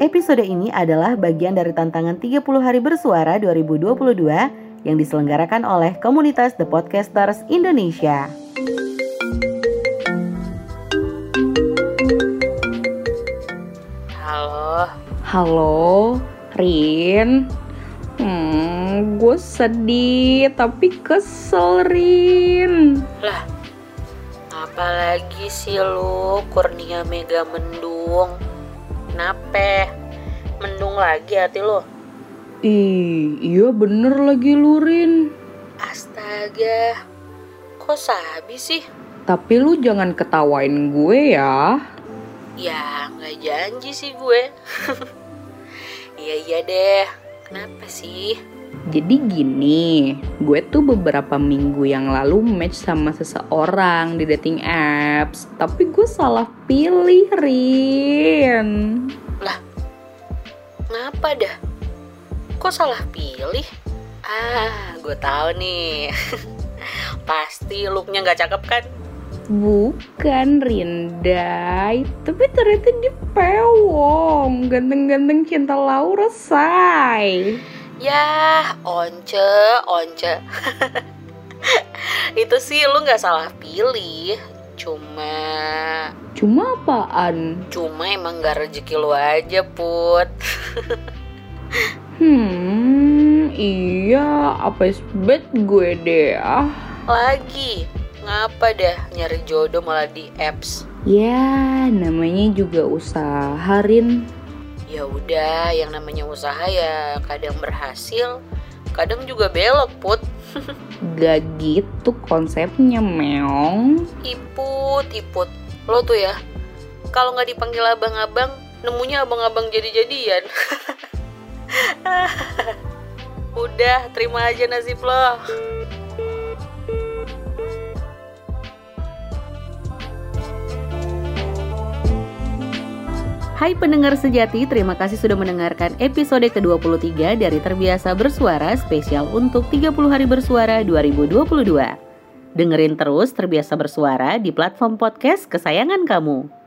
Episode ini adalah bagian dari tantangan 30 hari bersuara 2022 yang diselenggarakan oleh komunitas The Podcasters Indonesia. Halo, Halo, Rin. Hmm, gue sedih tapi kesel, Rin. lah, apalagi sih lu Kurnia Mega Mendung? Kenapa? Mendung lagi hati lu? Ih, iya bener lagi lu, Rin. Astaga, kok sabi sih? Tapi lu jangan ketawain gue ya. Ya, nggak janji sih gue. Iya iya deh. Kenapa sih? Jadi gini, gue tuh beberapa minggu yang lalu match sama seseorang di dating apps. Tapi gue salah pilih, Rin. Ngapa dah? Kok salah pilih? Ah, gue tahu nih. Pasti looknya nggak cakep kan? Bukan Rindai, tapi ternyata dia pewong. Ganteng-ganteng cinta Laura, say. Ya, once, once. Itu sih lu nggak salah pilih. Cuma, Cuma apaan? cuma emang nggak rezeki lu aja, Put. Hmm, iya, apa bet gue deh ah. Lagi, ngapa dah nyari jodoh malah di apps? Ya, namanya juga usaha, Rin. Ya udah, yang namanya usaha ya kadang berhasil, kadang juga belok, Put. Gak gitu konsepnya, meong. Iput, iput. Lo tuh ya, kalau nggak dipanggil abang-abang, nemunya abang-abang jadi-jadian. Udah, terima aja nasib lo. Hai pendengar sejati, terima kasih sudah mendengarkan episode ke-23 dari Terbiasa Bersuara spesial untuk 30 hari bersuara 2022. Dengerin terus Terbiasa Bersuara di platform podcast kesayangan kamu.